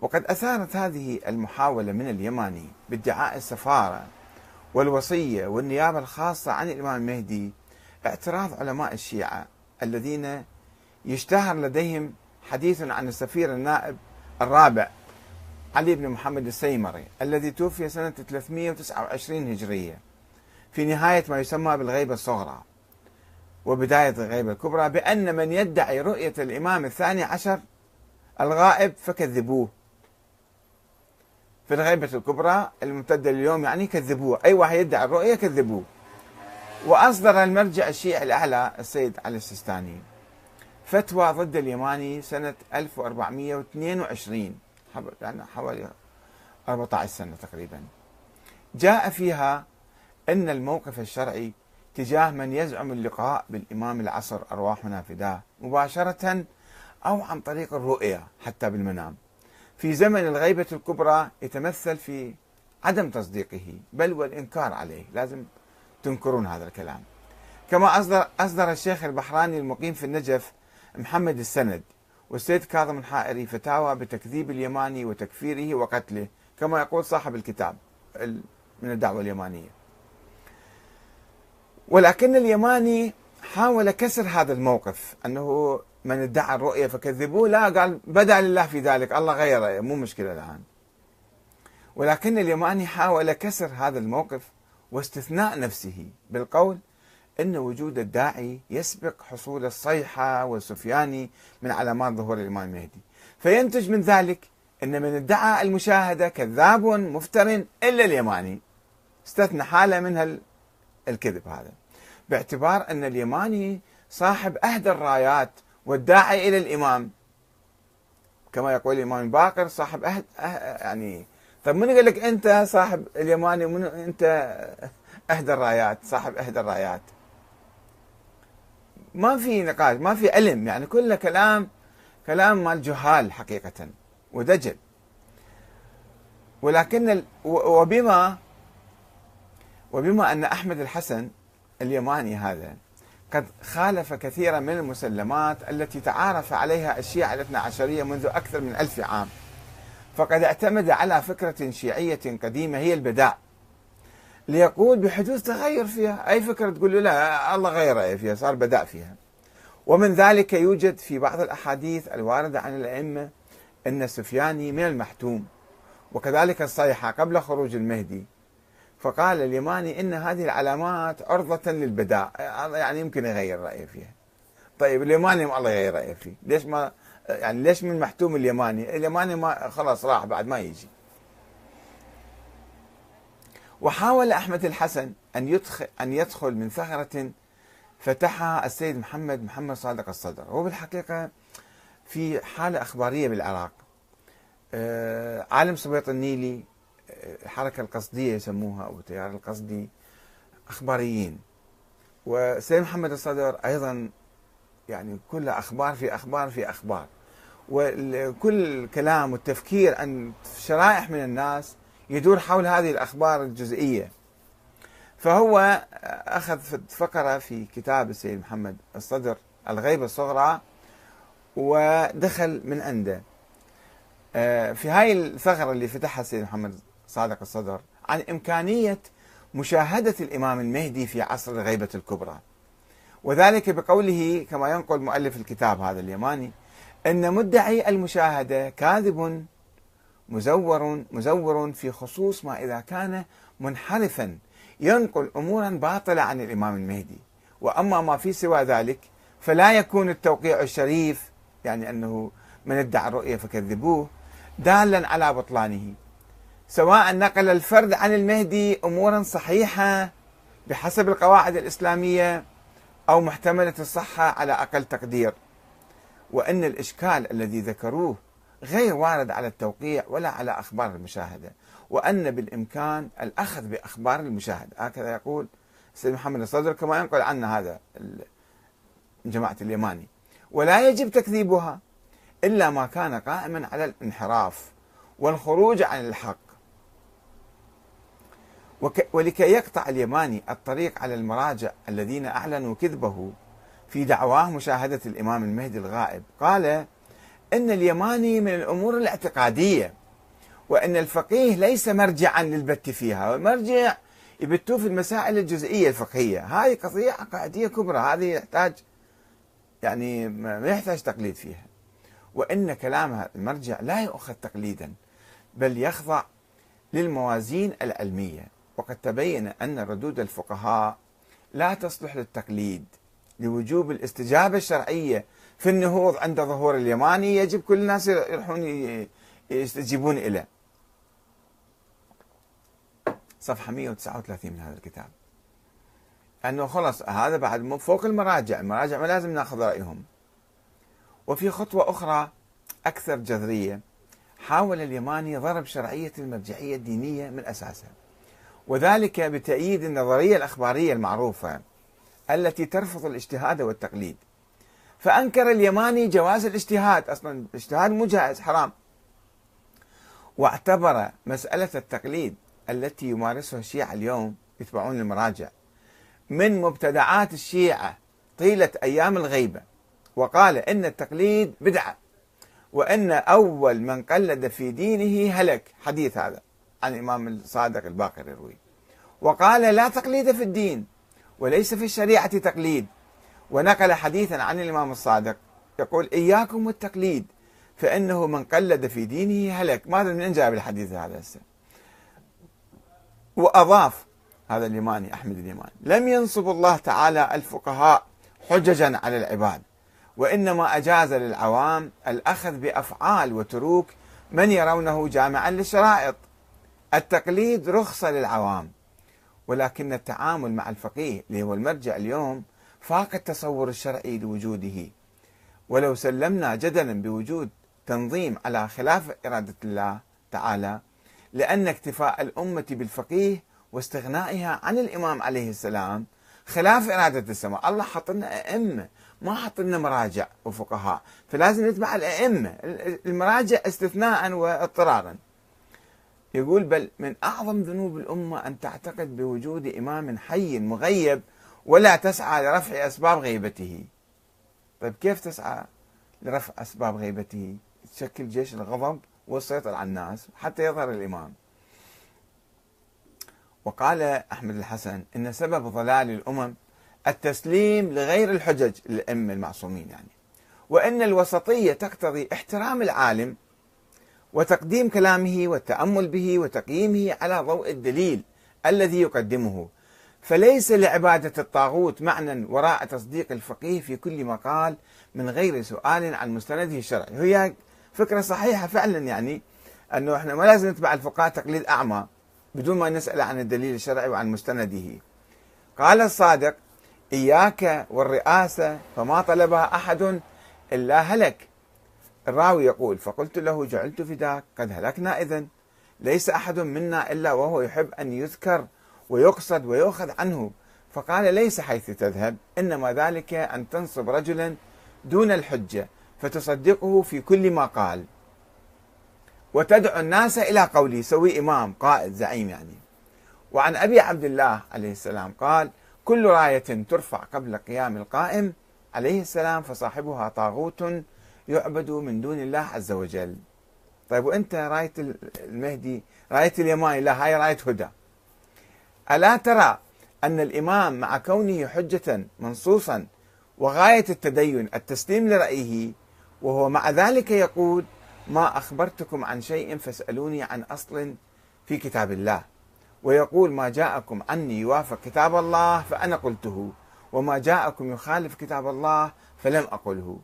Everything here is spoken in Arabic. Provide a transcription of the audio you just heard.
وقد أثارت هذه المحاولة من اليماني بادعاء السفارة والوصية والنيابة الخاصة عن الإمام المهدي اعتراض علماء الشيعة الذين يشتهر لديهم حديث عن السفير النائب الرابع علي بن محمد السيمري الذي توفي سنة 329 هجرية في نهاية ما يسمى بالغيبة الصغرى وبداية الغيبة الكبرى بأن من يدعي رؤية الإمام الثاني عشر الغائب فكذبوه. في الغيبة الكبرى الممتدة اليوم يعني كذبوه. أي واحد يدعي الرؤية كذبوه. وأصدر المرجع الشيعي الأعلى السيد علي السيستاني فتوى ضد اليماني سنة 1422 يعني حوالي 14 سنة تقريبا. جاء فيها أن الموقف الشرعي تجاه من يزعم اللقاء بالإمام العصر أرواحنا فداه مباشرة أو عن طريق الرؤية حتى بالمنام. في زمن الغيبة الكبرى يتمثل في عدم تصديقه بل والإنكار عليه. لازم تنكرون هذا الكلام. كما أصدر, أصدر الشيخ البحراني المقيم في النجف محمد السند والسيد كاظم الحائري فتاوى بتكذيب اليماني وتكفيره وقتله كما يقول صاحب الكتاب من الدعوة اليمانية. ولكن اليماني حاول كسر هذا الموقف أنه من ادعى الرؤية فكذبوه؟ لا قال بدأ لله في ذلك. الله غيره مو مشكلة الآن. ولكن اليماني حاول كسر هذا الموقف واستثناء نفسه بالقول أن وجود الداعي يسبق حصول الصيحة والسفياني من علامات ظهور الإمام المهدي فينتج من ذلك أن من ادعى المشاهدة كذاب مفتر إلا اليماني. استثنى حالة من الكذب هذا. باعتبار أن اليماني صاحب أهدى الرايات والداعي إلى الإمام. كما يقول الإمام الباقر صاحب أهد أه يعني طيب من قال لك أنت صاحب اليماني؟ من أنت أهدى الرايات؟ صاحب أهدى الرايات. ما في نقاش ما في علم يعني كله كلام كلام مال جهال حقيقة ودجل. ولكن وبما وبما أن أحمد الحسن اليماني هذا قد خالف كثيرا من المسلمات التي تعارف عليها الشيعة الاثنى عشرية منذ أكثر من ألف عام. فقد اعتمد على فكرة شيعية قديمة هي البداء ليقول بحدوث تغير فيها. أي فكرة تقول له لا الله غير فيها صار بداء فيها. ومن ذلك يوجد في بعض الأحاديث الواردة عن الأئمة أن السفياني من المحتوم وكذلك الصيحة قبل خروج المهدي. فقال اليماني إن هذه العلامات عرضة للبداء يعني يمكن يغير رأيه فيها. طيب اليماني ما الله يغير رأيه فيه. ليش ما يعني ليش من محتوم اليماني؟ اليماني ما خلاص راح بعد ما يجي. وحاول أحمد الحسن أن يدخل أن يدخل من ثغرة فتحها السيد محمد محمد صادق الصدر. هو بالحقيقة في حالة أخبارية بالعراق. آه، عالم سبيط النيلي الحركة القصدية يسموها أو التيار القصدي أخباريين. وسيد محمد الصدر أيضا يعني كل أخبار في أخبار في أخبار. وكل الكلام والتفكير عن شرائح من الناس يدور حول هذه الأخبار الجزئية. فهو أخذ فقرة في كتاب السيد محمد الصدر الغيبة الصغرى ودخل من عنده. آه، في هاي الثغرة اللي فتحها السيد محمد صادق الصدر عن إمكانية مشاهدة الإمام المهدي في عصر الغيبة الكبرى. وذلك بقوله كما ينقل مؤلف الكتاب هذا اليماني أن مدعي المشاهدة كاذب مزور مزور في خصوص ما إذا كان منحرفا ينقل أمورا باطلة عن الإمام المهدي. وأما ما في سوى ذلك فلا يكون التوقيع الشريف يعني أنه من ادعى الرؤية فكذبوه دالا على بطلانه. سواء نقل الفرد عن المهدي امورا صحيحة بحسب القواعد الإسلامية أو محتملة الصحة على أقل تقدير. وإن الإشكال الذي ذكروه غير وارد على التوقيع ولا على أخبار المشاهدة. وأن بالإمكان الأخذ بأخبار المشاهدة. هكذا يقول السيد محمد الصدر كما ينقل عنا هذا جماعة اليماني. ولا يجب تكذيبها إلا ما كان قائما على الانحراف والخروج عن الحق. ولكي يقطع اليماني الطريق على المراجع الذين أعلنوا كذبه في دعواه مشاهدة الإمام المهدي الغائب. قال أن اليماني من الأمور الاعتقادية وأن الفقيه ليس مرجعا للبت فيها المرجع يبتوه في المسائل الجزئية الفقهية. هذه قضية عقائدية كبرى هذه يحتاج يعني ما يحتاج تقليد فيها. وأن كلام المرجع لا يؤخذ تقليدا بل يخضع للموازين العلمية. وقد تبين أن ردود الفقهاء لا تصلح للتقليد لوجوب الاستجابة الشرعية في النهوض عند ظهور اليماني يجب كل الناس يروحون يستجيبون إليه صفحة 139 من هذا الكتاب. أنه خلص هذا بعد فوق المراجع. المراجع ما لازم ناخذ رأيهم. وفي خطوة أخرى أكثر جذرية حاول اليماني ضرب شرعية المرجعية الدينية من أساسها. وذلك بتأييد النظرية الأخبارية المعروفة التي ترفض الاجتهاد والتقليد. فأنكر اليماني جواز الاجتهاد أصلا الاجتهاد مو جائز حرام. واعتبر مسألة التقليد التي يمارسها الشيعة اليوم يتبعون المراجع من مبتدعات الشيعة طيلة أيام الغيبة. وقال إن التقليد بدعة وأن أول من قلد في دينه هلك حديث هذا. عن الإمام الصادق الباقر يروي. وقال لا تقليد في الدين وليس في الشريعة تقليد. ونقل حديثا عن الإمام الصادق يقول إياكم والتقليد فإنه من قلد في دينه هلك. ما أدري من جاب الحديث هذا هسه. وأضاف هذا اليماني أحمد اليماني لم ينصب الله تعالى الفقهاء حججا على العباد وإنما أجاز للعوام الأخذ بأفعال وتروك من يرونه جامعا للشرائط. التقليد رخصة للعوام ولكن التعامل مع الفقيه اللي هو المرجع اليوم فاق التصور الشرعي لوجوده. ولو سلمنا جدلا بوجود تنظيم على خلاف إرادة الله تعالى لأن اكتفاء الأمة بالفقيه واستغنائها عن الإمام عليه السلام خلاف إرادة السماء. الله حط لنا أئمة ما حط لنا مراجع وفقهاء فلازم نتبع الأئمة المراجع استثناء واضطرارا. يقول بل من أعظم ذنوب الأمة أن تعتقد بوجود إمام حي مغيب ولا تسعى لرفع أسباب غيبته. طيب كيف تسعى لرفع أسباب غيبته؟ تشكل جيش الغضب والسيطرة على الناس حتى يظهر الإمام. وقال أحمد الحسن إن سبب ضلال الأمم التسليم لغير الحجج الأئمة المعصومين يعني. وأن الوسطية تقتضي احترام العالم وتقديم كلامه والتأمل به وتقييمه على ضوء الدليل الذي يقدمه. فليس لعبادة الطاغوت معنى وراء تصديق الفقيه في كل مقال من غير سؤال عن مستنده الشرعي. هي فكرة صحيحة فعلا يعني أنه إحنا ما لازم نتبع الفقهاء تقليد أعمى بدون ما نسأل عن الدليل الشرعي وعن مستنده. قال الصادق إياك والرئاسة فما طلبها أحد إلا هلك. الراوي يقول فقلت له جعلت فداك قد هلكنا إذن. ليس أحد منا إلا وهو يحب أن يذكر ويقصد ويؤخذ عنه. فقال ليس حيث تذهب إنما ذلك أن تنصب رجلا دون الحجة فتصدقه في كل ما قال. وتدعو الناس إلى قوله سوي إمام قائد زعيم يعني. وعن أبي عبد الله عليه السلام قال كل راية ترفع قبل قيام القائم عليه السلام فصاحبها طاغوت يعبد من دون الله عز وجل. طيب وأنت راية المهدي راية اليماني لا هاي راية هدى. ألا ترى أن الإمام مع كونه حجة منصوصا وغاية التدين التسليم لرأيه وهو مع ذلك يقول ما أخبرتكم عن شيء فاسألوني عن أصل في كتاب الله. ويقول ما جاءكم عني يوافق كتاب الله فأنا قلته وما جاءكم يخالف كتاب الله فلم أقله.